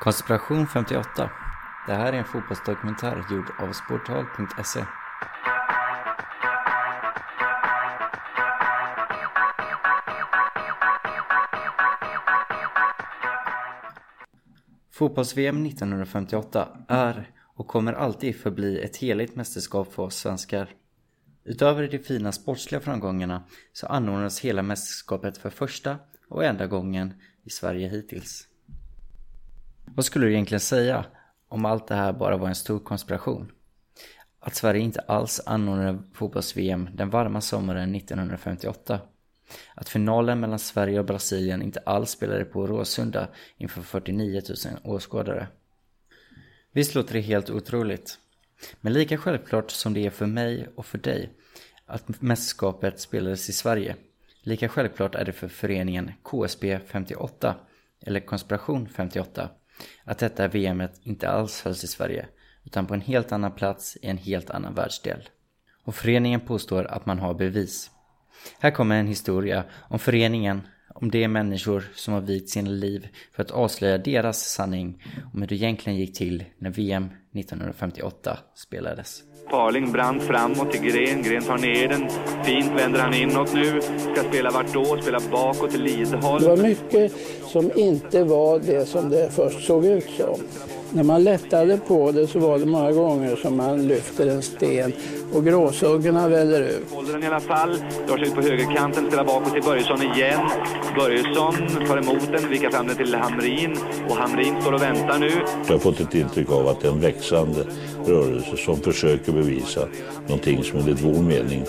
Konspiration 58. Det här är en fotbollsdokumentär gjord av sportal.se Fotbolls-VM 1958 är och kommer alltid förbli ett heligt mästerskap för oss svenskar. Utöver de fina sportsliga framgångarna så anordnas hela mästerskapet för första och enda gången i Sverige hittills. Vad skulle du egentligen säga om allt det här bara var en stor konspiration? Att Sverige inte alls anordnade fotbolls-VM den varma sommaren 1958. Att finalen mellan Sverige och Brasilien inte alls spelade på Råsunda inför 49 000 åskådare. Visst låter det helt otroligt. Men lika självklart som det är för mig och för dig att mästerskapet spelades i Sverige, lika självklart är det för föreningen KSB 58, eller Konspiration 58, att detta VMet inte alls hölls i Sverige, utan på en helt annan plats i en helt annan världsdel. Och föreningen påstår att man har bevis. Här kommer en historia om föreningen, om de människor som har vigt sina liv för att avslöja deras sanning om hur det egentligen gick till när VM 1958 spelades. Parling brant framåt till Gren. Gren tar ner den. Fint vänder han inåt nu. Ska spela vart då? Spela bakåt till Lidholm. Det var mycket som inte var det som det först såg ut som. När man lättade på det så var det många gånger som man lyfter en sten och gråsuggorna väller ut. Håller den i alla fall. Drar sig ut på högerkanten. Spelar bakåt till Börjesson igen. Börjesson tar emot den. Vickar fram den till Hamrin. Och Hamrin står och väntar nu. Jag har fått ett intryck av att det är en växande rörelse som försöker bevisa någonting som enligt vår mening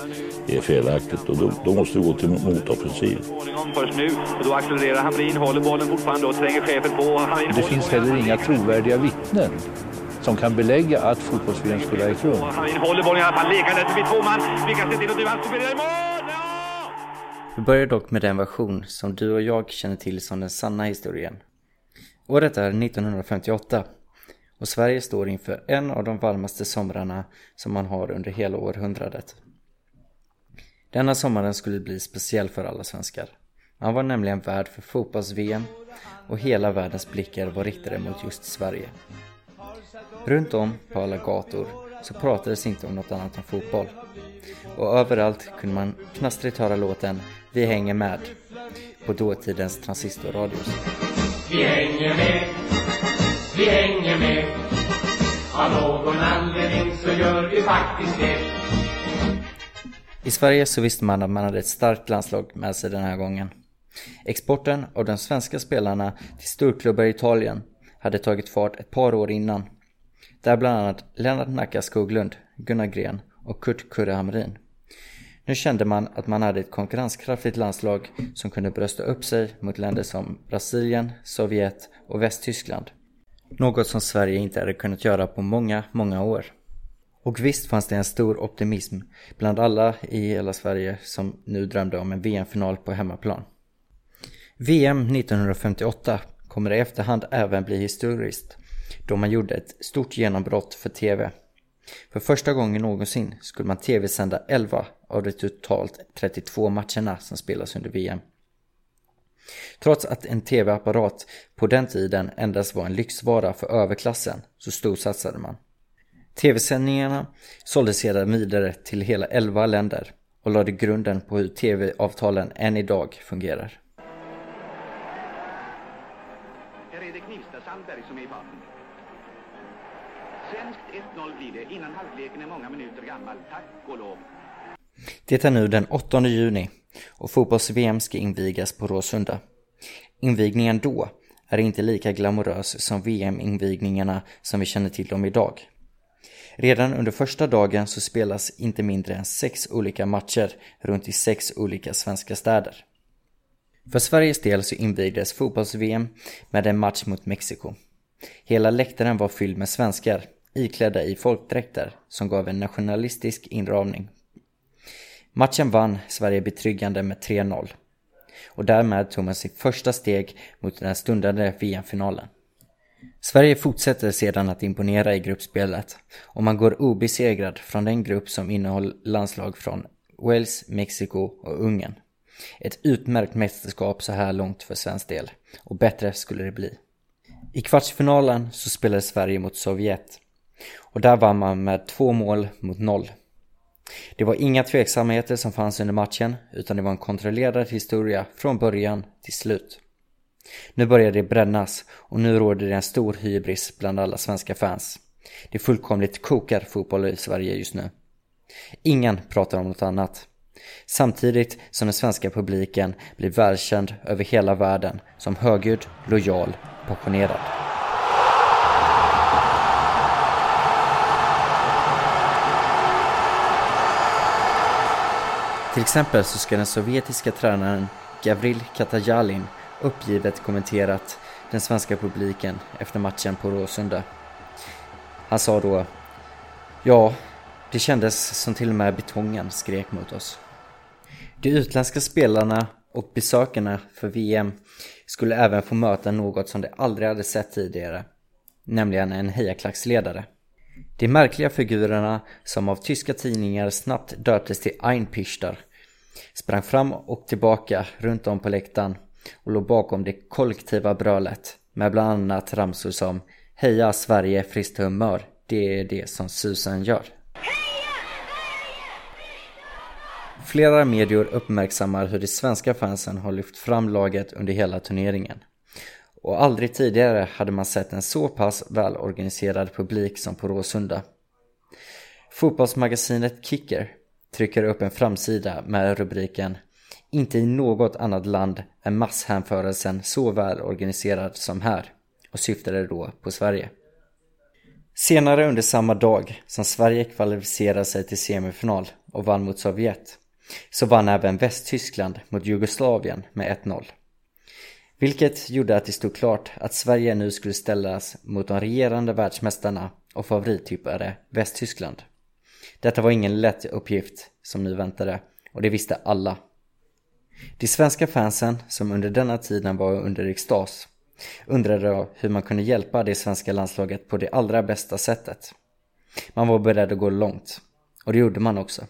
är felaktigt och då, då måste vi gå till motoffensiv. Småningom först nu. Och då accelererar Hamrin. Håller bollen fortfarande och tränger chefen på. Hamrin Det finns heller inga trovärdiga vittnen som kan belägga att fotbolls-VM skulle ha ägt rum. Hamrin håller bollen i alla fall. Lekande vid två man. Vickas till och nu. Han spelar i mål! Ja! Vi börjar dock med den version som du och jag känner till som den sanna historien. Året är 1958 och Sverige står inför en av de varmaste somrarna som man har under hela århundradet. Denna sommaren skulle bli speciell för alla svenskar. Man var nämligen värd för fotbolls-VM och hela världens blickar var riktade mot just Sverige. Runt om på alla gator så pratades inte om något annat än fotboll. Och överallt kunde man knastrigt höra låten Vi hänger med på dåtidens transistorradios. Vi hänger med, vi hänger med. Av någon anledning så gör vi faktiskt det. I Sverige så visste man att man hade ett starkt landslag med sig den här gången. Exporten av de svenska spelarna till storklubbar i Italien hade tagit fart ett par år innan. Där bland annat Lennart Nacka Skoglund, Gunnar Gren och Kurt Kurre Hamrin. Nu kände man att man hade ett konkurrenskraftigt landslag som kunde brösta upp sig mot länder som Brasilien, Sovjet och Västtyskland. Något som Sverige inte hade kunnat göra på många, många år. Och visst fanns det en stor optimism bland alla i hela Sverige som nu drömde om en VM-final på hemmaplan. VM 1958 kommer i efterhand även bli historiskt då man gjorde ett stort genombrott för TV. För första gången någonsin skulle man TV-sända 11 av de totalt 32 matcherna som spelas under VM. Trots att en TV-apparat på den tiden endast var en lyxvara för överklassen så storsatsade man. TV-sändningarna såldes sedan vidare till hela 11 länder och lade grunden på hur TV-avtalen än idag fungerar. Här är det Knivsta-Sandberg som är i farten. Svenskt 1-0 blir det innan halvleken är många minuter gammal. Tack och lov. Det är nu den 8 juni och fotbolls-VM ska invigas på Råsunda. Invigningen då är inte lika glamorös som VM-invigningarna som vi känner till dem idag. Redan under första dagen så spelas inte mindre än sex olika matcher runt i sex olika svenska städer. För Sveriges del så invigdes fotbolls-VM med en match mot Mexiko. Hela läktaren var fylld med svenskar iklädda i folkdräkter som gav en nationalistisk inramning. Matchen vann Sverige betryggande med 3-0 och därmed tog man sitt första steg mot den stundande VM-finalen. Sverige fortsätter sedan att imponera i gruppspelet och man går obesegrad från den grupp som innehåller landslag från Wales, Mexiko och Ungern. Ett utmärkt mästerskap så här långt för svensk del och bättre skulle det bli. I kvartsfinalen så spelade Sverige mot Sovjet och där vann man med två mål mot noll. Det var inga tveksamheter som fanns under matchen utan det var en kontrollerad historia från början till slut. Nu börjar det brännas och nu råder det en stor hybris bland alla svenska fans. Det fullkomligt kokar fotboll i Sverige just nu. Ingen pratar om något annat. Samtidigt som den svenska publiken blir välkänd över hela världen som högljudd, lojal, passionerad. Till exempel så ska den sovjetiska tränaren Gavril Katajalin uppgivet kommenterat den svenska publiken efter matchen på Råsunda. Han sa då Ja, det kändes som till och med betongen skrek mot oss. De utländska spelarna och besökarna för VM skulle även få möta något som de aldrig hade sett tidigare, nämligen en hejaklacksledare. De märkliga figurerna som av tyska tidningar snabbt döptes till Einpichter sprang fram och tillbaka runt om på läktaren och låg bakom det kollektiva brölet med bland annat ramsor som Heja Sverige friskt humör, det är det som susen gör. Flera medier uppmärksammar hur de svenska fansen har lyft fram laget under hela turneringen. Och aldrig tidigare hade man sett en så pass välorganiserad publik som på Råsunda. Fotbollsmagasinet Kicker trycker upp en framsida med rubriken inte i något annat land är masshänförelsen så välorganiserad som här och syftade då på Sverige. Senare under samma dag som Sverige kvalificerade sig till semifinal och vann mot Sovjet så vann även Västtyskland mot Jugoslavien med 1-0. Vilket gjorde att det stod klart att Sverige nu skulle ställas mot de regerande världsmästarna och favorittypare Västtyskland. Detta var ingen lätt uppgift som nu väntade och det visste alla. De svenska fansen som under denna tiden var under extas undrade hur man kunde hjälpa det svenska landslaget på det allra bästa sättet. Man var beredd att gå långt och det gjorde man också.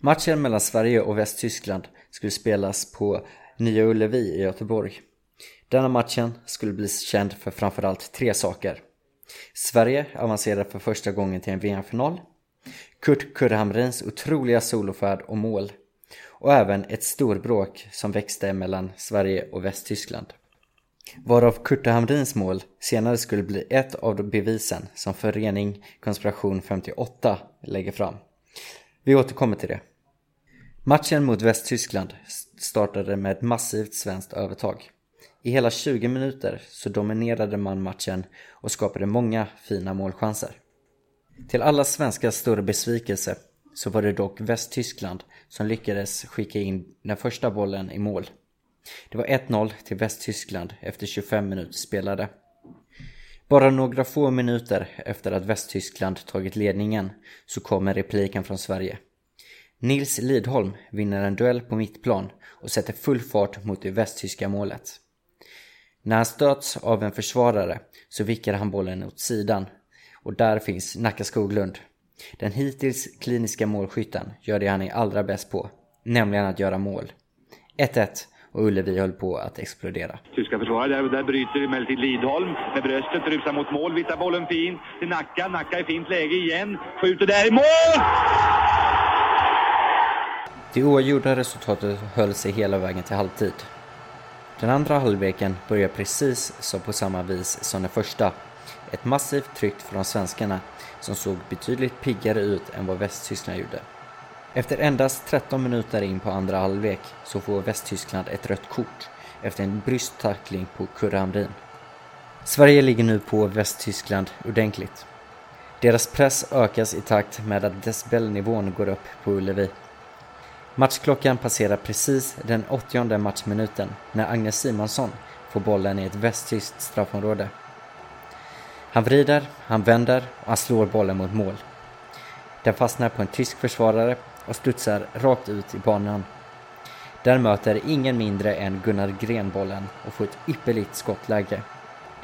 Matchen mellan Sverige och Västtyskland skulle spelas på Nya Ullevi i Göteborg. Denna matchen skulle bli känd för framförallt tre saker. Sverige avancerade för första gången till en VM-final. Kurt Kurre Hamrins otroliga solofärd och mål. Och även ett storbråk som växte mellan Sverige och Västtyskland. Varav Kurt Hamrins mål senare skulle bli ett av bevisen som Förening Konspiration 58 lägger fram. Vi återkommer till det. Matchen mot Västtyskland startade med ett massivt svenskt övertag. I hela 20 minuter så dominerade man matchen och skapade många fina målchanser. Till alla svenskars stora besvikelse så var det dock Västtyskland som lyckades skicka in den första bollen i mål. Det var 1-0 till Västtyskland efter 25 minuter spelade. Bara några få minuter efter att Västtyskland tagit ledningen så kommer repliken från Sverige. Nils Lidholm vinner en duell på mittplan och sätter full fart mot det västtyska målet. När han stöts av en försvarare så vickar han bollen åt sidan och där finns Nacka Skoglund. Den hittills kliniska målskytten gör det han är allra bäst på, nämligen att göra mål. 1-1 och Ullevi höll på att explodera. Tyska försvarare, där, där bryter emellertid Lidholm med bröstet, rusar mot mål, vittar bollen fint till Nacka. Nacka i fint läge igen, skjuter där i mål! Det oavgjorda resultatet höll sig hela vägen till halvtid. Den andra halvleken börjar precis som på samma vis som den första. Ett massivt tryck från svenskarna som såg betydligt piggare ut än vad Västtyskland gjorde. Efter endast 13 minuter in på andra halvlek så får Västtyskland ett rött kort efter en brysttackling på Kurre Hamrin. Sverige ligger nu på Västtyskland ordentligt. Deras press ökas i takt med att decibelnivån går upp på Ullevi. Matchklockan passerar precis den 80 matchminuten när Agnes Simonsson får bollen i ett västtyskt straffområde. Han vrider, han vänder och han slår bollen mot mål. Den fastnar på en tysk försvarare och studsar rakt ut i banan. Där möter ingen mindre än Gunnar Gren bollen och får ett ypperligt skottläge.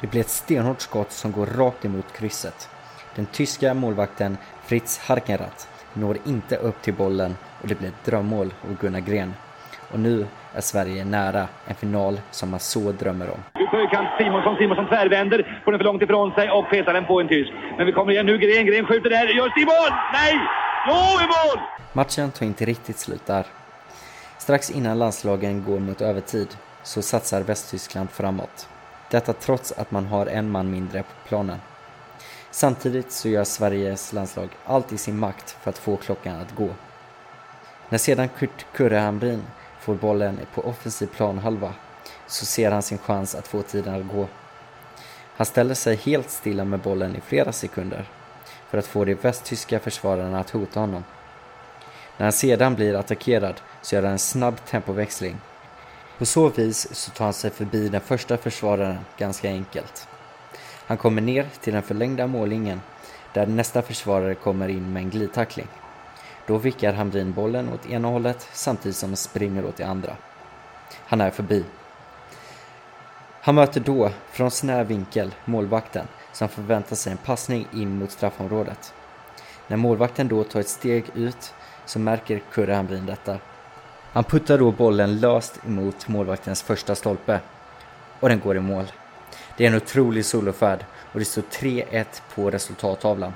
Det blir ett stenhårt skott som går rakt emot krysset. Den tyska målvakten Fritz Harkenrath når inte upp till bollen och det blir ett drömmål av Gunnar Gren och nu är Sverige nära en final som man så drömmer om. På högerkant, Simonsson, Simonsson tvärvänder, får den för långt ifrån sig och petar den på en tysk. Men vi kommer igen nu, Gren, Gren skjuter där, gör i mål! Nej! Jo, i mål! Matchen tog inte riktigt slut där. Strax innan landslagen går mot övertid så satsar Västtyskland framåt. Detta trots att man har en man mindre på planen. Samtidigt så gör Sveriges landslag allt i sin makt för att få klockan att gå. När sedan Kurt Kurre Hamrin får bollen på offensiv planhalva så ser han sin chans att få tiden att gå. Han ställer sig helt stilla med bollen i flera sekunder för att få de västtyska försvararna att hota honom. När han sedan blir attackerad så gör han en snabb tempoväxling. På så vis så tar han sig förbi den första försvararen ganska enkelt. Han kommer ner till den förlängda mållinjen där nästa försvarare kommer in med en glidtackling. Då vickar Hamrin bollen åt ena hållet samtidigt som han springer åt det andra. Han är förbi. Han möter då, från snäv vinkel, målvakten som förväntar sig en passning in mot straffområdet. När målvakten då tar ett steg ut så märker Kurre Hamrin detta. Han puttar då bollen löst emot målvaktens första stolpe och den går i mål. Det är en otrolig solofärd och det står 3-1 på resultattavlan.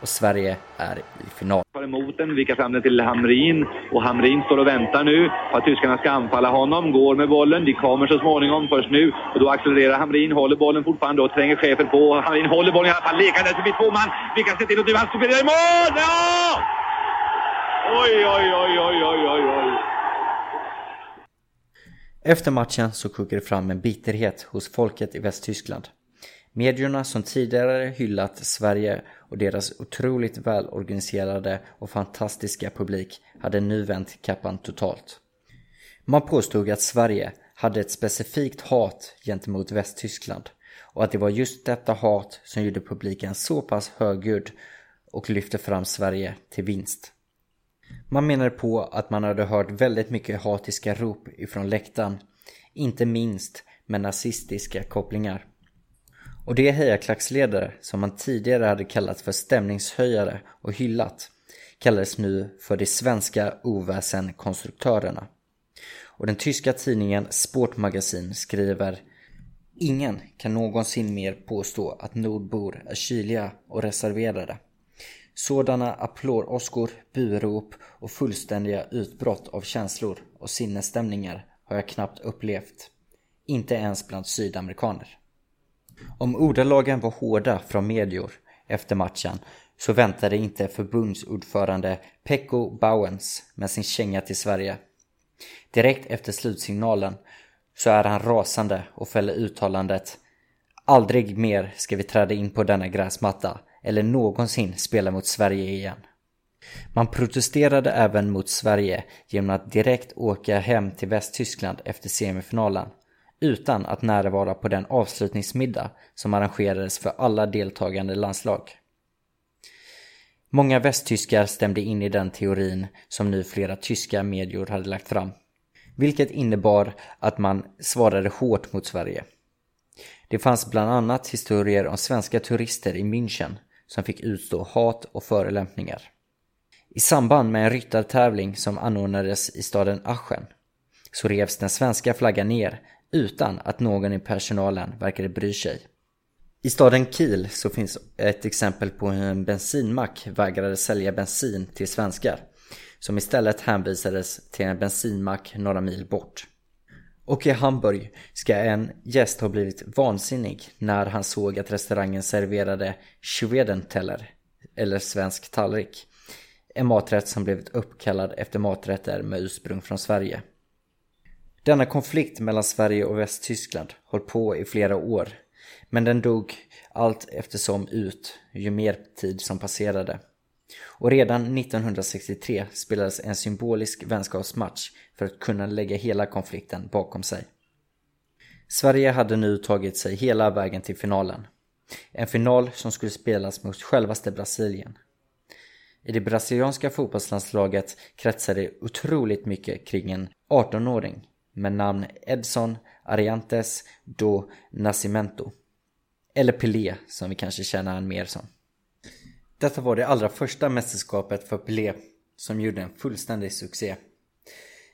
Och Sverige är i final. Tar emot den, vickar fram den till Hamrin och Hamrin står och väntar nu på att tyskarna ska anfalla honom. Går med bollen, de kommer så småningom först nu och då accelererar Hamrin, håller bollen fortfarande och tränger chefen på. Hamrin håller bollen i alla fall, lekandes förbi två man, vickar sig till och nu han spelar i mål! Ja! Oj, oj, oj, oj, oj, oj, oj. Efter matchen så kokar det fram en bitterhet hos folket i Västtyskland. Medierna som tidigare hyllat Sverige och deras otroligt välorganiserade och fantastiska publik hade nu vänt kappan totalt. Man påstod att Sverige hade ett specifikt hat gentemot Västtyskland och att det var just detta hat som gjorde publiken så pass högljudd och lyfte fram Sverige till vinst. Man menade på att man hade hört väldigt mycket hatiska rop ifrån läktaren, inte minst med nazistiska kopplingar. Och de hejarklacksledare som man tidigare hade kallat för stämningshöjare och hyllat kallades nu för de svenska oväsenkonstruktörerna. Och den tyska tidningen Sportmagasin skriver Ingen kan någonsin mer påstå att nordbor är kyliga och reserverade. Sådana applådåskor, burop och fullständiga utbrott av känslor och sinnesstämningar har jag knappt upplevt. Inte ens bland sydamerikaner. Om ordalagen var hårda från medior efter matchen så väntade inte förbundsordförande Pekko Bauens med sin känga till Sverige. Direkt efter slutsignalen så är han rasande och fäller uttalandet Aldrig mer ska vi träda in på denna gräsmatta eller någonsin spela mot Sverige igen. Man protesterade även mot Sverige genom att direkt åka hem till Västtyskland efter semifinalen utan att närvara på den avslutningsmiddag som arrangerades för alla deltagande landslag. Många västtyskar stämde in i den teorin som nu flera tyska medier hade lagt fram. Vilket innebar att man svarade hårt mot Sverige. Det fanns bland annat historier om svenska turister i München som fick utstå hat och förolämpningar. I samband med en ryttartävling som anordnades i staden Aschen så revs den svenska flaggan ner utan att någon i personalen verkade bry sig. I staden Kiel så finns ett exempel på hur en bensinmack vägrade sälja bensin till svenskar som istället hänvisades till en bensinmack några mil bort. Och i Hamburg ska en gäst ha blivit vansinnig när han såg att restaurangen serverade Schwedenteller, eller svensk tallrik. En maträtt som blivit uppkallad efter maträtter med ursprung från Sverige. Denna konflikt mellan Sverige och Västtyskland höll på i flera år. Men den dog allt eftersom ut ju mer tid som passerade. Och redan 1963 spelades en symbolisk vänskapsmatch för att kunna lägga hela konflikten bakom sig. Sverige hade nu tagit sig hela vägen till finalen. En final som skulle spelas mot självaste Brasilien. I det brasilianska fotbollslandslaget kretsade det otroligt mycket kring en 18-åring med namn Edson Ariantes do Nascimento. Eller Pelé som vi kanske känner han mer som. Detta var det allra första mästerskapet för Pelé som gjorde en fullständig succé.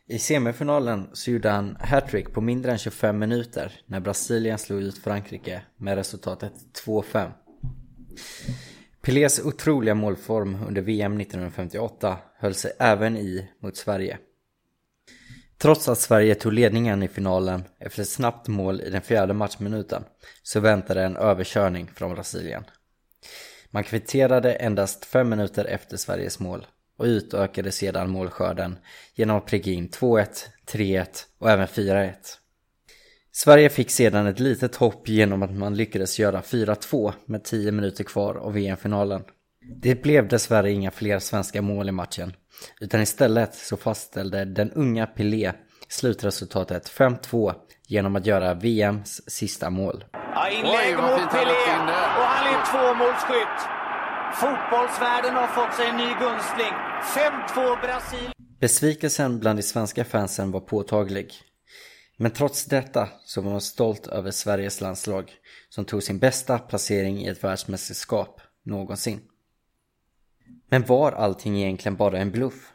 I semifinalen så gjorde han hattrick på mindre än 25 minuter när Brasilien slog ut Frankrike med resultatet 2-5. Pelés otroliga målform under VM 1958 höll sig även i mot Sverige. Trots att Sverige tog ledningen i finalen efter ett snabbt mål i den fjärde matchminuten så väntade en överkörning från Brasilien. Man kvitterade endast fem minuter efter Sveriges mål och utökade sedan målskörden genom att pricka in 2-1, 3-1 och även 4-1. Sverige fick sedan ett litet hopp genom att man lyckades göra 4-2 med 10 minuter kvar av VM-finalen. Det blev dessvärre inga fler svenska mål i matchen, utan istället så fastställde den unga Pelé slutresultatet 5-2 genom att göra VMs sista mål. Ja, inlägg mot Pelé och han är tvåmålsskytt. Fotbollsvärlden har fått sig en ny gunstling. 5-2 Brasilien. Besvikelsen bland de svenska fansen var påtaglig. Men trots detta så var man stolt över Sveriges landslag som tog sin bästa placering i ett världsmästerskap någonsin. Men var allting egentligen bara en bluff?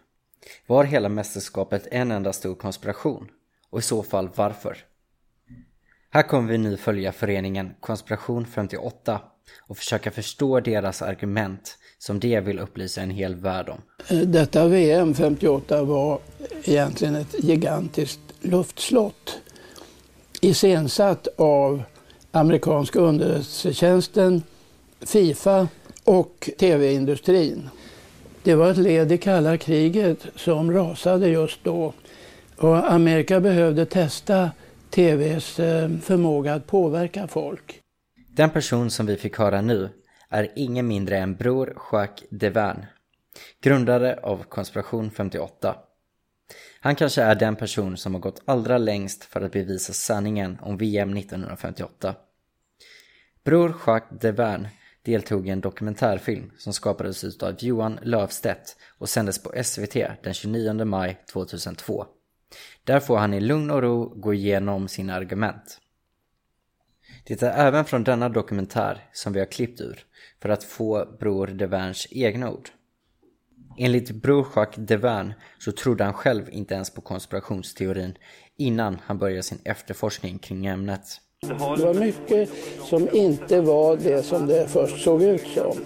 Var hela mästerskapet en enda stor konspiration? Och i så fall varför? Här kommer vi nu följa föreningen Konspiration 58 och försöka förstå deras argument som de vill upplysa en hel värld om. Eh, detta VM 58 var egentligen ett gigantiskt luftslott iscensatt av amerikanska underrättelsetjänsten, Fifa och tv-industrin. Det var ett led i kalla kriget som rasade just då. Och Amerika behövde testa TVs eh, förmåga att påverka folk. Den person som vi fick höra nu är ingen mindre än Bror Jacques Devane, grundare av Konspiration 58. Han kanske är den person som har gått allra längst för att bevisa sanningen om VM 1958. Bror Jacques Devane deltog i en dokumentärfilm som skapades av Johan Löfstedt och sändes på SVT den 29 maj 2002. Där får han i lugn och ro gå igenom sina argument. Det är även från denna dokumentär som vi har klippt ur för att få Bror Deverns egna ord. Enligt Bror Jacques Devern så trodde han själv inte ens på konspirationsteorin innan han började sin efterforskning kring ämnet. Det var mycket som inte var det som det först såg ut som.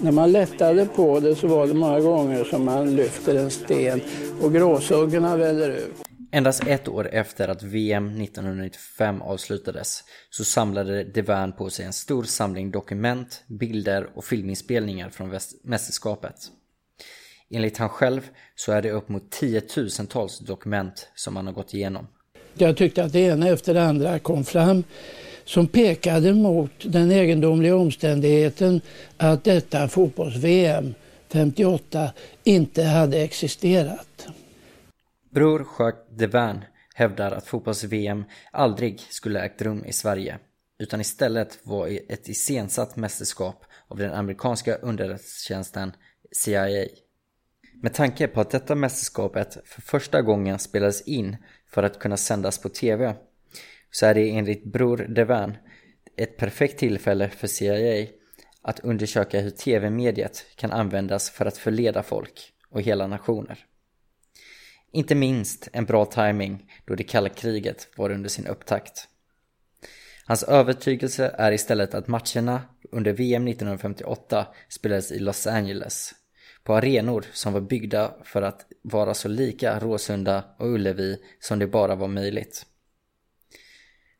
När man lättade på det så var det många gånger som man lyfter en sten och gråsuggorna väller ut. Endast ett år efter att VM 1995 avslutades så samlade DeVern på sig en stor samling dokument, bilder och filminspelningar från mästerskapet. Enligt han själv så är det upp mot tiotusentals dokument som han har gått igenom. Jag tyckte att det ena efter det andra kom fram som pekade mot den egendomliga omständigheten att detta fotbolls-VM 58 inte hade existerat. Bror Jacques Devin hävdar att fotbolls-VM aldrig skulle ägt rum i Sverige utan istället var ett iscensatt mästerskap av den amerikanska underrättelsetjänsten CIA. Med tanke på att detta mästerskapet för första gången spelades in för att kunna sändas på TV så är det enligt Bror Devan ett perfekt tillfälle för CIA att undersöka hur TV-mediet kan användas för att förleda folk och hela nationer. Inte minst en bra timing då det kalla kriget var under sin upptakt. Hans övertygelse är istället att matcherna under VM 1958 spelades i Los Angeles på arenor som var byggda för att vara så lika Råsunda och Ullevi som det bara var möjligt.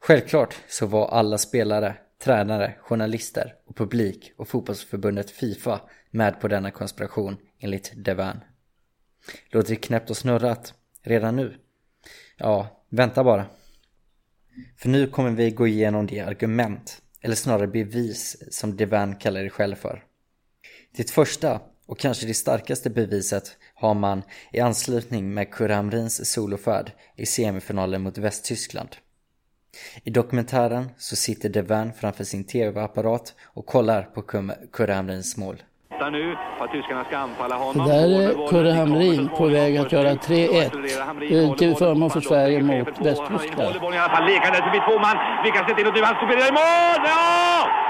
Självklart så var alla spelare, tränare, journalister och publik och fotbollsförbundet Fifa med på denna konspiration enligt Devan. Låter det knäppt och snurrat redan nu? Ja, vänta bara. För nu kommer vi gå igenom de argument, eller snarare bevis, som Devan kallar det själv för. Det första och kanske det starkaste beviset har man i anslutning med Kurre Hamrins solofärd i semifinalen mot Västtyskland. I dokumentären så sitter Devin framför sin tv-apparat och kollar på Kurre Hamrins mål. Nu honom. Där är Kurre Hamrin på väg att göra 3-1 till förmån för Sverige mot Västtyskland. Bollen i alla fall lekande förbi två man. Vilka ser till att han står i mål! Ja!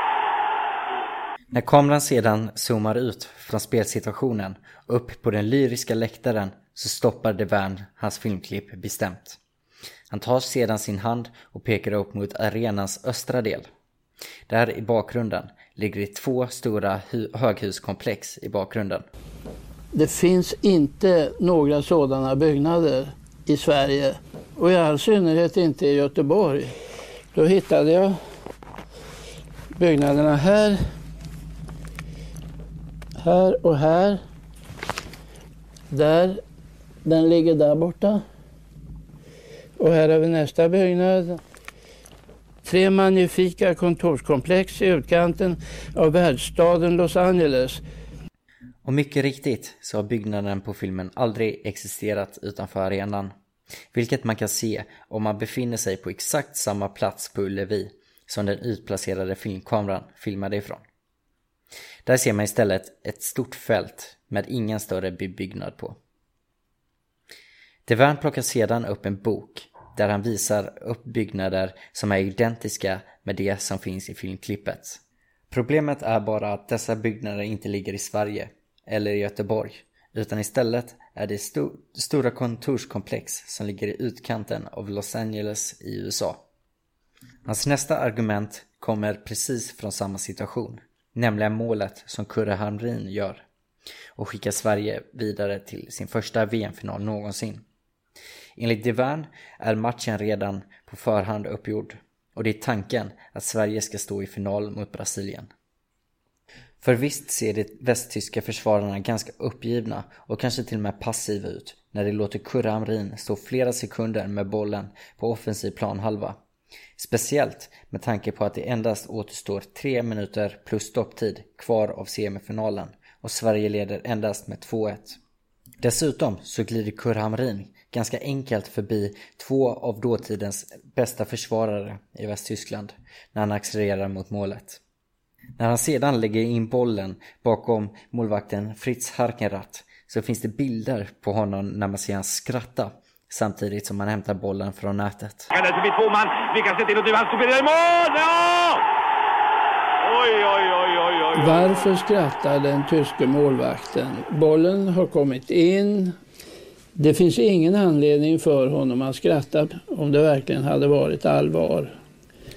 När kameran sedan zoomar ut från spelsituationen upp på den lyriska läktaren så stoppar DeVern hans filmklipp bestämt. Han tar sedan sin hand och pekar upp mot arenans östra del. Där i bakgrunden ligger det två stora höghuskomplex i bakgrunden. Det finns inte några sådana byggnader i Sverige och i all synnerhet inte i Göteborg. Då hittade jag byggnaderna här, här och här. Där, den ligger där borta. Och här har vi nästa byggnad. Tre magnifika kontorskomplex i utkanten av världsstaden Los Angeles. Och mycket riktigt så har byggnaden på filmen aldrig existerat utanför arenan. Vilket man kan se om man befinner sig på exakt samma plats på Ullevi som den utplacerade filmkameran filmade ifrån. Där ser man istället ett stort fält med ingen större bebyggnad på. Devern plockar sedan upp en bok där han visar upp byggnader som är identiska med det som finns i filmklippet. Problemet är bara att dessa byggnader inte ligger i Sverige eller i Göteborg utan istället är det sto stora kontorskomplex som ligger i utkanten av Los Angeles i USA. Hans nästa argument kommer precis från samma situation, nämligen målet som Kurre Hamrin gör och skickar Sverige vidare till sin första VM-final någonsin. Enligt Divern är matchen redan på förhand uppgjord och det är tanken att Sverige ska stå i final mot Brasilien. För visst ser de västtyska försvararna ganska uppgivna och kanske till och med passiva ut när de låter Kurre Hamrin stå flera sekunder med bollen på offensiv planhalva. Speciellt med tanke på att det endast återstår tre minuter plus stopptid kvar av semifinalen och Sverige leder endast med 2-1. Dessutom så glider Kurre Hamrin ganska enkelt förbi två av dåtidens bästa försvarare i Västtyskland när han accelererar mot målet. När han sedan lägger in bollen bakom målvakten Fritz Harkenrath så finns det bilder på honom när man ser han skratta samtidigt som han hämtar bollen från nätet. två man, vi kan se till att du han i mål! Ja! Oj, oj, oj, oj, oj. Varför skrattar den tyske målvakten? Bollen har kommit in. Det finns ingen anledning för honom att skratta om det verkligen hade varit allvar.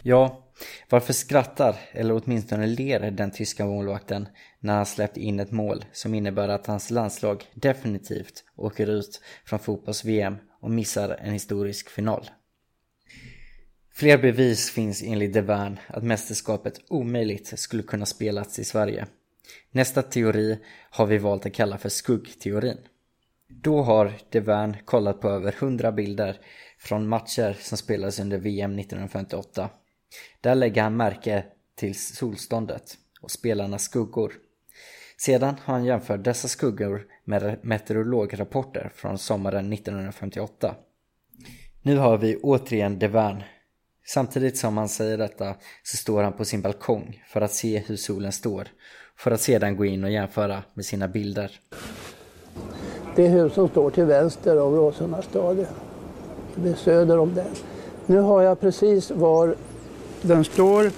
Ja, varför skrattar, eller åtminstone ler den tyska målvakten när han släppt in ett mål som innebär att hans landslag definitivt åker ut från fotbolls-VM och missar en historisk final? Fler bevis finns enligt DeVern att mästerskapet omöjligt skulle kunna spelats i Sverige. Nästa teori har vi valt att kalla för skuggteorin. Då har DeVern kollat på över 100 bilder från matcher som spelades under VM 1958 där lägger han märke till solståndet och spelarnas skuggor. Sedan har han jämfört dessa skuggor med meteorolograpporter från sommaren 1958. Nu har vi återigen Devern. Samtidigt som han säger detta så står han på sin balkong för att se hur solen står för att sedan gå in och jämföra med sina bilder. Det hus som står till vänster om Råsunda stadion. Det är söder om den. Nu har jag precis var den står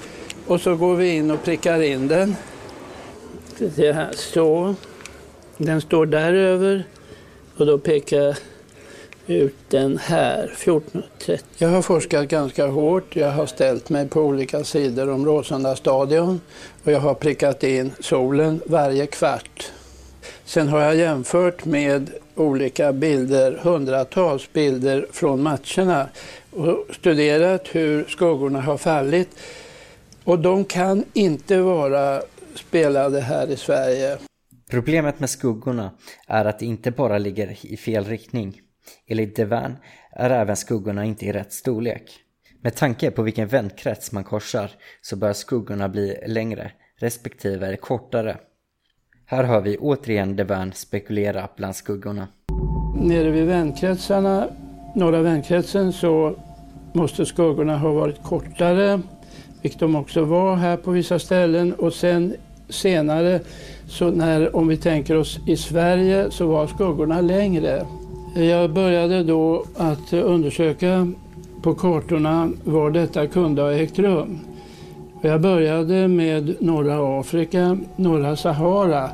och så går vi in och prickar in den. Så. Den står där över och då pekar jag ut den här, 14.30. Jag har forskat ganska hårt. Jag har ställt mig på olika sidor om Råsunda stadion och jag har prickat in solen varje kvart. Sen har jag jämfört med olika bilder, hundratals bilder från matcherna och studerat hur skuggorna har fallit. Och de kan inte vara spelade här i Sverige. Problemet med skuggorna är att det inte bara ligger i fel riktning. Enligt Devern är även skuggorna inte i rätt storlek. Med tanke på vilken vändkrets man korsar så bör skuggorna bli längre respektive kortare. Här hör vi återigen Devern spekulera bland skuggorna. Nere vid vänkretsarna, norra väntkretsen, så måste skuggorna ha varit kortare, vilket de också var här på vissa ställen. Och sen senare, så när, om vi tänker oss i Sverige, så var skuggorna längre. Jag började då att undersöka på kartorna var detta kunde ha ägt rum. Jag började med norra Afrika, norra Sahara.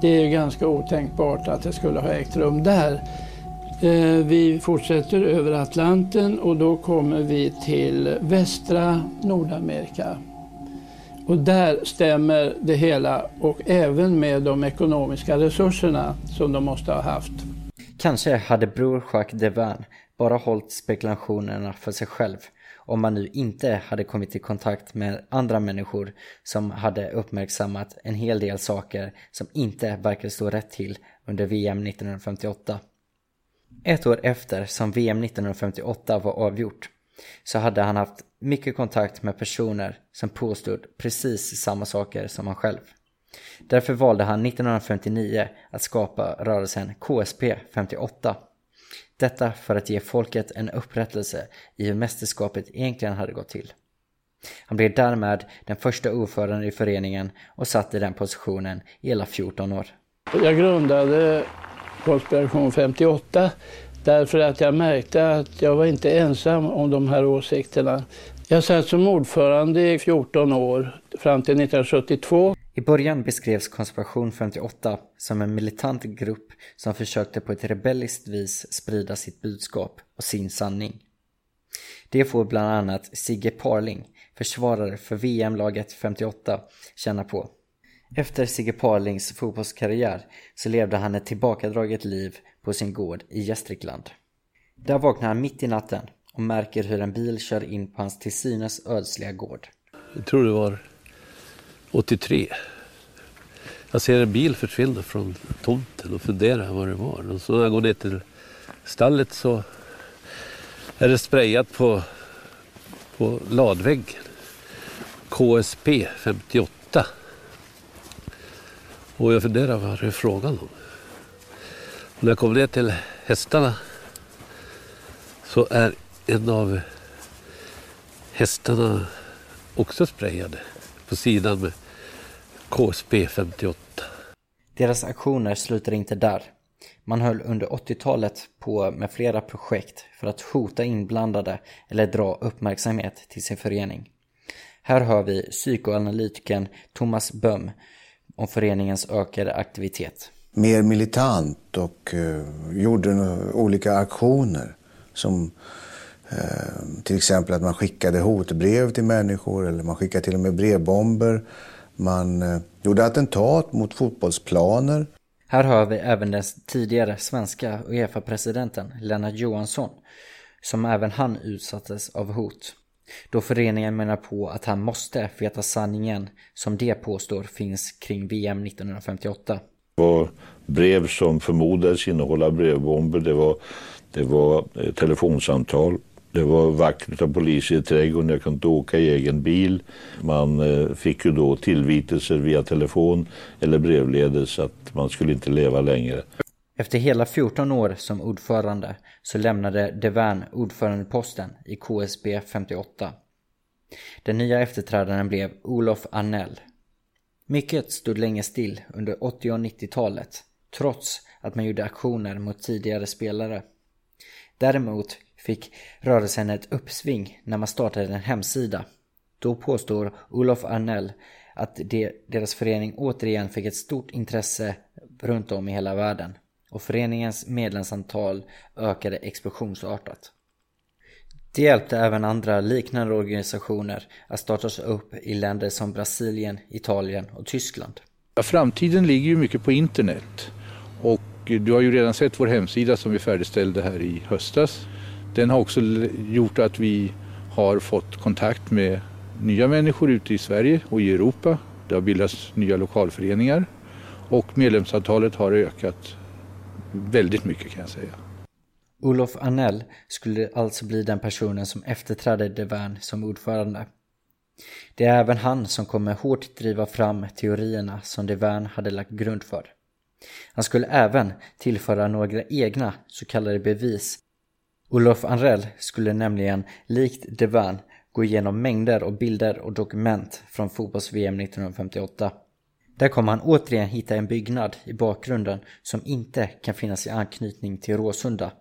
Det är ganska otänkbart att det skulle ha ägt rum där. Eh, vi fortsätter över Atlanten och då kommer vi till västra Nordamerika. Och där stämmer det hela och även med de ekonomiska resurserna som de måste ha haft. Kanske hade bror Jacques Devin bara hållit spekulationerna för sig själv om man nu inte hade kommit i kontakt med andra människor som hade uppmärksammat en hel del saker som inte verkade stå rätt till under VM 1958. Ett år efter som VM 1958 var avgjort så hade han haft mycket kontakt med personer som påstod precis samma saker som han själv. Därför valde han 1959 att skapa rörelsen KSP 58. Detta för att ge folket en upprättelse i hur mästerskapet egentligen hade gått till. Han blev därmed den första ordföranden i föreningen och satt i den positionen i hela 14 år. Jag grundade Konspiration 58 därför att jag märkte att jag var inte ensam om de här åsikterna. Jag satt som ordförande i 14 år, fram till 1972. I början beskrevs Konspiration 58 som en militant grupp som försökte på ett rebelliskt vis sprida sitt budskap och sin sanning. Det får bland annat Sigge Parling, försvarare för VM-laget 58, känna på. Efter Sigge Parlings fotbollskarriär så levde han ett tillbakadraget liv på sin gård i Gästrikland. Där vaknar han mitt i natten och märker hur en bil kör in på hans till synes ödsliga gård. Jag tror det var 83. Jag ser en bil försvinna från tomten och funderar vad det var. Och så när jag går ner till stallet så är det sprayat på, på ladväggen. KSP 58. Och jag funderar vad det är frågan om. Och när jag kom ner till hästarna så är en av hästarna också sprayade på sidan med KSP 58. Deras aktioner slutar inte där. Man höll under 80-talet på med flera projekt för att hota inblandade eller dra uppmärksamhet till sin förening. Här hör vi psykoanalytikern Thomas Böhm om föreningens ökade aktivitet. Mer militant och uh, gjorde olika aktioner som uh, till exempel att man skickade hotbrev till människor eller man skickade till och med brevbomber. Man uh, gjorde attentat mot fotbollsplaner. Här hör vi även den tidigare svenska Uefa-presidenten Lennart Johansson som även han utsattes av hot. Då föreningen menar på att han måste veta sanningen som det påstår finns kring VM 1958. Det var brev som förmodades innehålla brevbomber, det var, det var eh, telefonsamtal, det var vakt av poliser i trädgården, jag kunde inte åka i egen bil. Man eh, fick ju då tillvitelser via telefon eller brevledes att man skulle inte leva längre. Efter hela 14 år som ordförande så lämnade DeVern ordförandeposten i KSB 58. Den nya efterträdaren blev Olof Arnell. Mycket stod länge still under 80 och 90-talet trots att man gjorde aktioner mot tidigare spelare. Däremot fick rörelsen ett uppsving när man startade en hemsida. Då påstår Olof Arnell att deras förening återigen fick ett stort intresse runt om i hela världen och föreningens medlemsantal ökade explosionsartat. Det hjälpte även andra liknande organisationer att startas upp i länder som Brasilien, Italien och Tyskland. Ja, framtiden ligger ju mycket på internet och du har ju redan sett vår hemsida som vi färdigställde här i höstas. Den har också gjort att vi har fått kontakt med nya människor ute i Sverige och i Europa. Det har bildats nya lokalföreningar och medlemsantalet har ökat väldigt mycket kan jag säga. Olof Arnell skulle alltså bli den personen som efterträdde Devin som ordförande. Det är även han som kommer hårt driva fram teorierna som Devin hade lagt grund för. Han skulle även tillföra några egna så kallade bevis. Olof Arnell skulle nämligen, likt Devin, gå igenom mängder av bilder och dokument från fotbolls-VM 1958. Där kommer han återigen hitta en byggnad i bakgrunden som inte kan finnas i anknytning till Råsunda.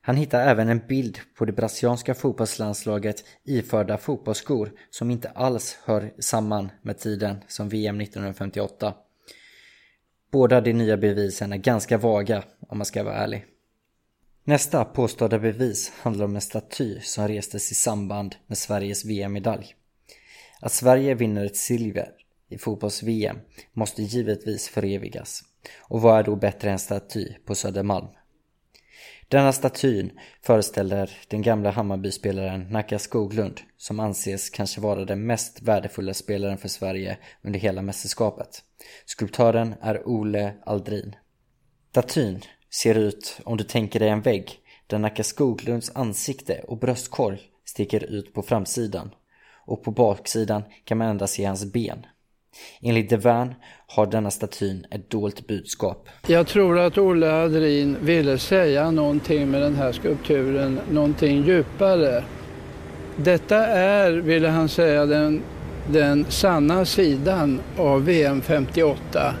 Han hittar även en bild på det brasilianska fotbollslandslaget iförda fotbollsskor som inte alls hör samman med tiden som VM 1958. Båda de nya bevisen är ganska vaga om man ska vara ärlig. Nästa påstådda bevis handlar om en staty som restes i samband med Sveriges VM-medalj. Att Sverige vinner ett silver i fotbolls-VM måste givetvis förevigas. Och vad är då bättre än staty på Södermalm? Denna statyn föreställer den gamla Hammarbyspelaren Nacka Skoglund som anses kanske vara den mest värdefulla spelaren för Sverige under hela mästerskapet. Skulptören är Ole Aldrin. Statyn ser ut om du tänker dig en vägg där Nacka Skoglunds ansikte och bröstkorg sticker ut på framsidan och på baksidan kan man endast se hans ben. Enligt Devan har denna statyn ett dolt budskap. Jag tror att Olle Adrin ville säga någonting med den här skulpturen, någonting djupare. Detta är, ville han säga, den, den sanna sidan av VM 58.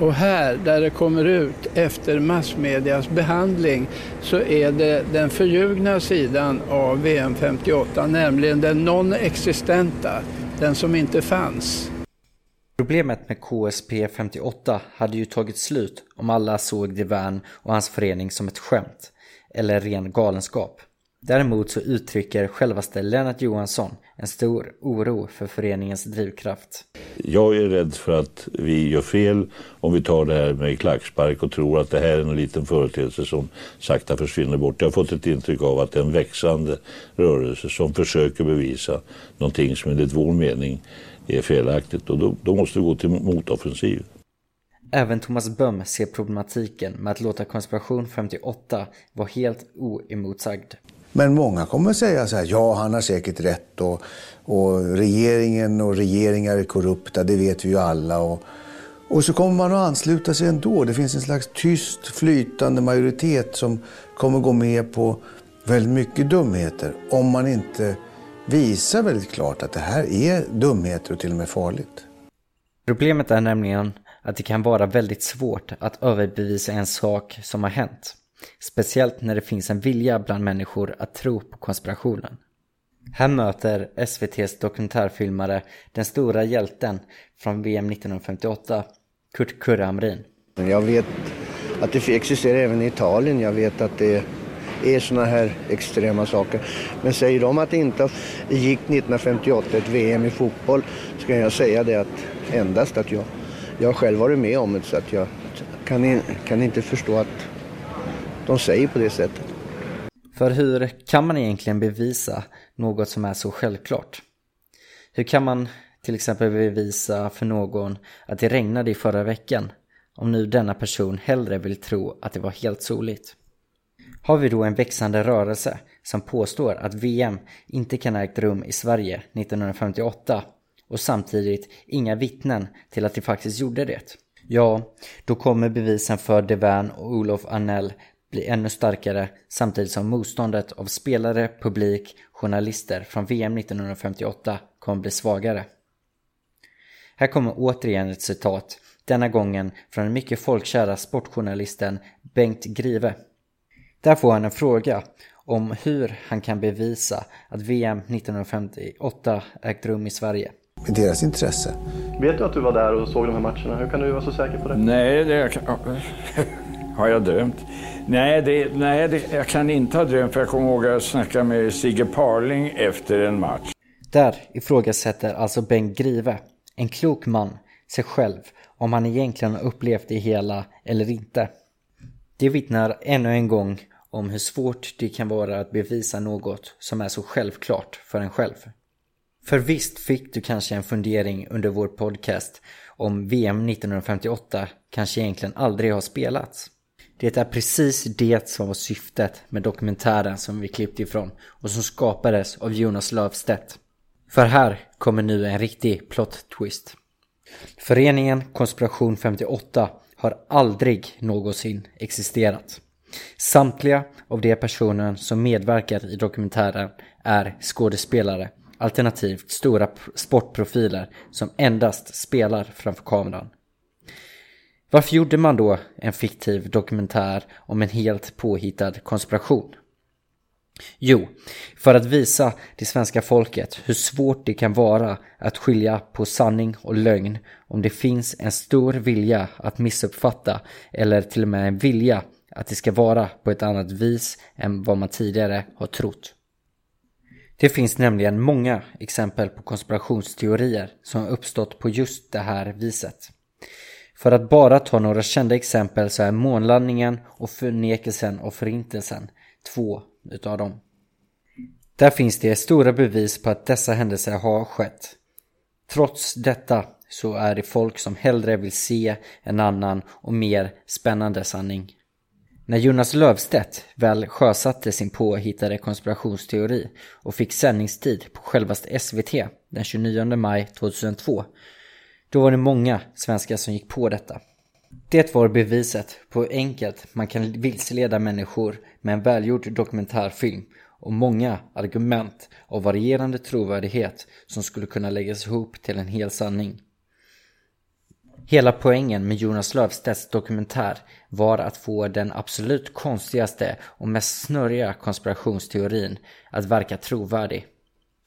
Och här, där det kommer ut efter massmedias behandling, så är det den förljugna sidan av VM 58, nämligen den non-existenta, den som inte fanns. Problemet med KSP 58 hade ju tagit slut om alla såg Devane och hans förening som ett skämt, eller ren galenskap. Däremot så uttrycker självaste Lennart Johansson en stor oro för föreningens drivkraft. Jag är rädd för att vi gör fel om vi tar det här med klackspark och tror att det här är en liten företeelse som sakta försvinner bort. Jag har fått ett intryck av att det är en växande rörelse som försöker bevisa någonting som enligt vår mening är felaktigt och då, då måste vi gå till motoffensiv. Även Thomas Böhm ser problematiken med att låta konspiration 58 vara helt oemotsagd. Men många kommer säga så här, ja han har säkert rätt och, och regeringen och regeringar är korrupta, det vet vi ju alla. Och, och så kommer man att ansluta sig ändå. Det finns en slags tyst flytande majoritet som kommer gå med på väldigt mycket dumheter om man inte visar väldigt klart att det här är dumheter och till och med farligt. Problemet är nämligen att det kan vara väldigt svårt att överbevisa en sak som har hänt. Speciellt när det finns en vilja bland människor att tro på konspirationen. Här möter SVTs dokumentärfilmare den stora hjälten från VM 1958, Kurt Kurre Hamrin. Jag vet att det existerar även i Italien. Jag vet att det är såna här extrema saker. Men säger de att det inte gick 1958 ett VM i fotboll så kan jag säga det att endast att jag, jag själv varit med om det så att jag kan, kan inte förstå att de säger på det sättet. För hur kan man egentligen bevisa något som är så självklart? Hur kan man till exempel bevisa för någon att det regnade i förra veckan om nu denna person hellre vill tro att det var helt soligt? Har vi då en växande rörelse som påstår att VM inte kan ha ägt rum i Sverige 1958 och samtidigt inga vittnen till att det faktiskt gjorde det? Ja, då kommer bevisen för Devan och Olof Arnell bli ännu starkare samtidigt som motståndet av spelare, publik, journalister från VM 1958 kommer bli svagare. Här kommer återigen ett citat, denna gången från den mycket folkkära sportjournalisten Bengt Grive. Där får han en fråga om hur han kan bevisa att VM 1958 ägt rum i Sverige. Med deras intresse. Vet du att du var där och såg de här matcherna? Hur kan du vara så säker på det? Nej, det har jag drömt. Nej, det, nej det, jag kan inte ha drömt för jag kommer ihåg att jag snackade med Sigge Parling efter en match. Där ifrågasätter alltså Bengt Grive, en klok man, sig själv om han egentligen har upplevt det hela eller inte. Det vittnar ännu en gång om hur svårt det kan vara att bevisa något som är så självklart för en själv. För visst fick du kanske en fundering under vår podcast om VM 1958 kanske egentligen aldrig har spelats. Det är precis det som var syftet med dokumentären som vi klippte ifrån och som skapades av Jonas Löfstedt. För här kommer nu en riktig plot twist. Föreningen Konspiration 58 har aldrig någonsin existerat. Samtliga av de personer som medverkar i dokumentären är skådespelare, alternativt stora sportprofiler som endast spelar framför kameran. Varför gjorde man då en fiktiv dokumentär om en helt påhittad konspiration? Jo, för att visa det svenska folket hur svårt det kan vara att skilja på sanning och lögn om det finns en stor vilja att missuppfatta eller till och med en vilja att det ska vara på ett annat vis än vad man tidigare har trott. Det finns nämligen många exempel på konspirationsteorier som har uppstått på just det här viset. För att bara ta några kända exempel så är månlandningen och förnekelsen och förintelsen två utav dem. Där finns det stora bevis på att dessa händelser har skett. Trots detta så är det folk som hellre vill se en annan och mer spännande sanning. När Jonas Lövstedt väl sjösatte sin påhittade konspirationsteori och fick sändningstid på självaste SVT den 29 maj 2002 då var det många svenskar som gick på detta. Det var beviset på hur enkelt man kan vilseleda människor med en välgjord dokumentärfilm och många argument av varierande trovärdighet som skulle kunna läggas ihop till en hel sanning. Hela poängen med Jonas Löfstedts dokumentär var att få den absolut konstigaste och mest snurriga konspirationsteorin att verka trovärdig.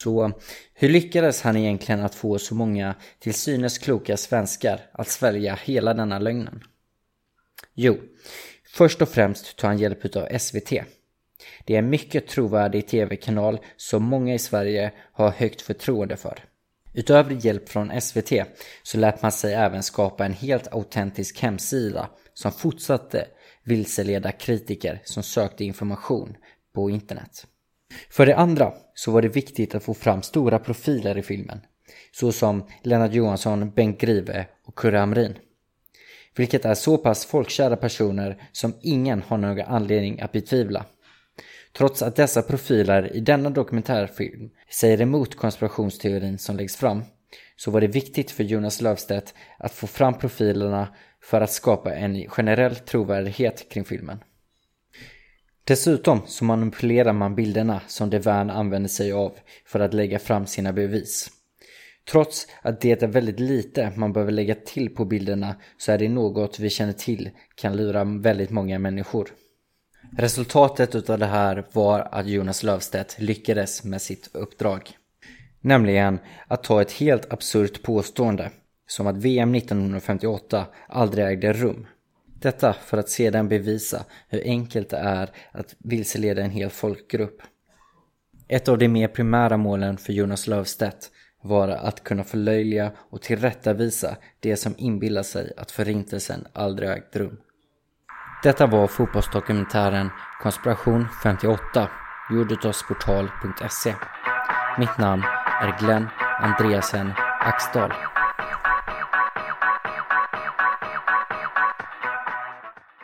Så hur lyckades han egentligen att få så många till synes kloka svenskar att svälja hela denna lögnen? Jo, först och främst tar han hjälp av SVT. Det är en mycket trovärdig tv-kanal som många i Sverige har högt förtroende för. Utöver hjälp från SVT så lät man sig även skapa en helt autentisk hemsida som fortsatte vilseleda kritiker som sökte information på internet. För det andra så var det viktigt att få fram stora profiler i filmen, såsom Lennart Johansson, Bengt Grive och Kurre Amrin. Vilket är så pass folkkära personer som ingen har någon anledning att betvivla. Trots att dessa profiler i denna dokumentärfilm säger emot konspirationsteorin som läggs fram så var det viktigt för Jonas Löfstedt att få fram profilerna för att skapa en generell trovärdighet kring filmen. Dessutom så manipulerar man bilderna som DeVern använder sig av för att lägga fram sina bevis. Trots att det är väldigt lite man behöver lägga till på bilderna så är det något vi känner till kan lura väldigt många människor. Resultatet utav det här var att Jonas Löfstedt lyckades med sitt uppdrag. Nämligen att ta ett helt absurt påstående som att VM 1958 aldrig ägde rum. Detta för att sedan bevisa hur enkelt det är att vilseleda en hel folkgrupp. Ett av de mer primära målen för Jonas Löfstedt var att kunna förlöjliga och tillrättavisa det som inbillar sig att förintelsen aldrig ägt rum. Detta var fotbollsdokumentären Konspiration 58 gjord av sportal.se. Mitt namn är Glenn Andreasen Axdal.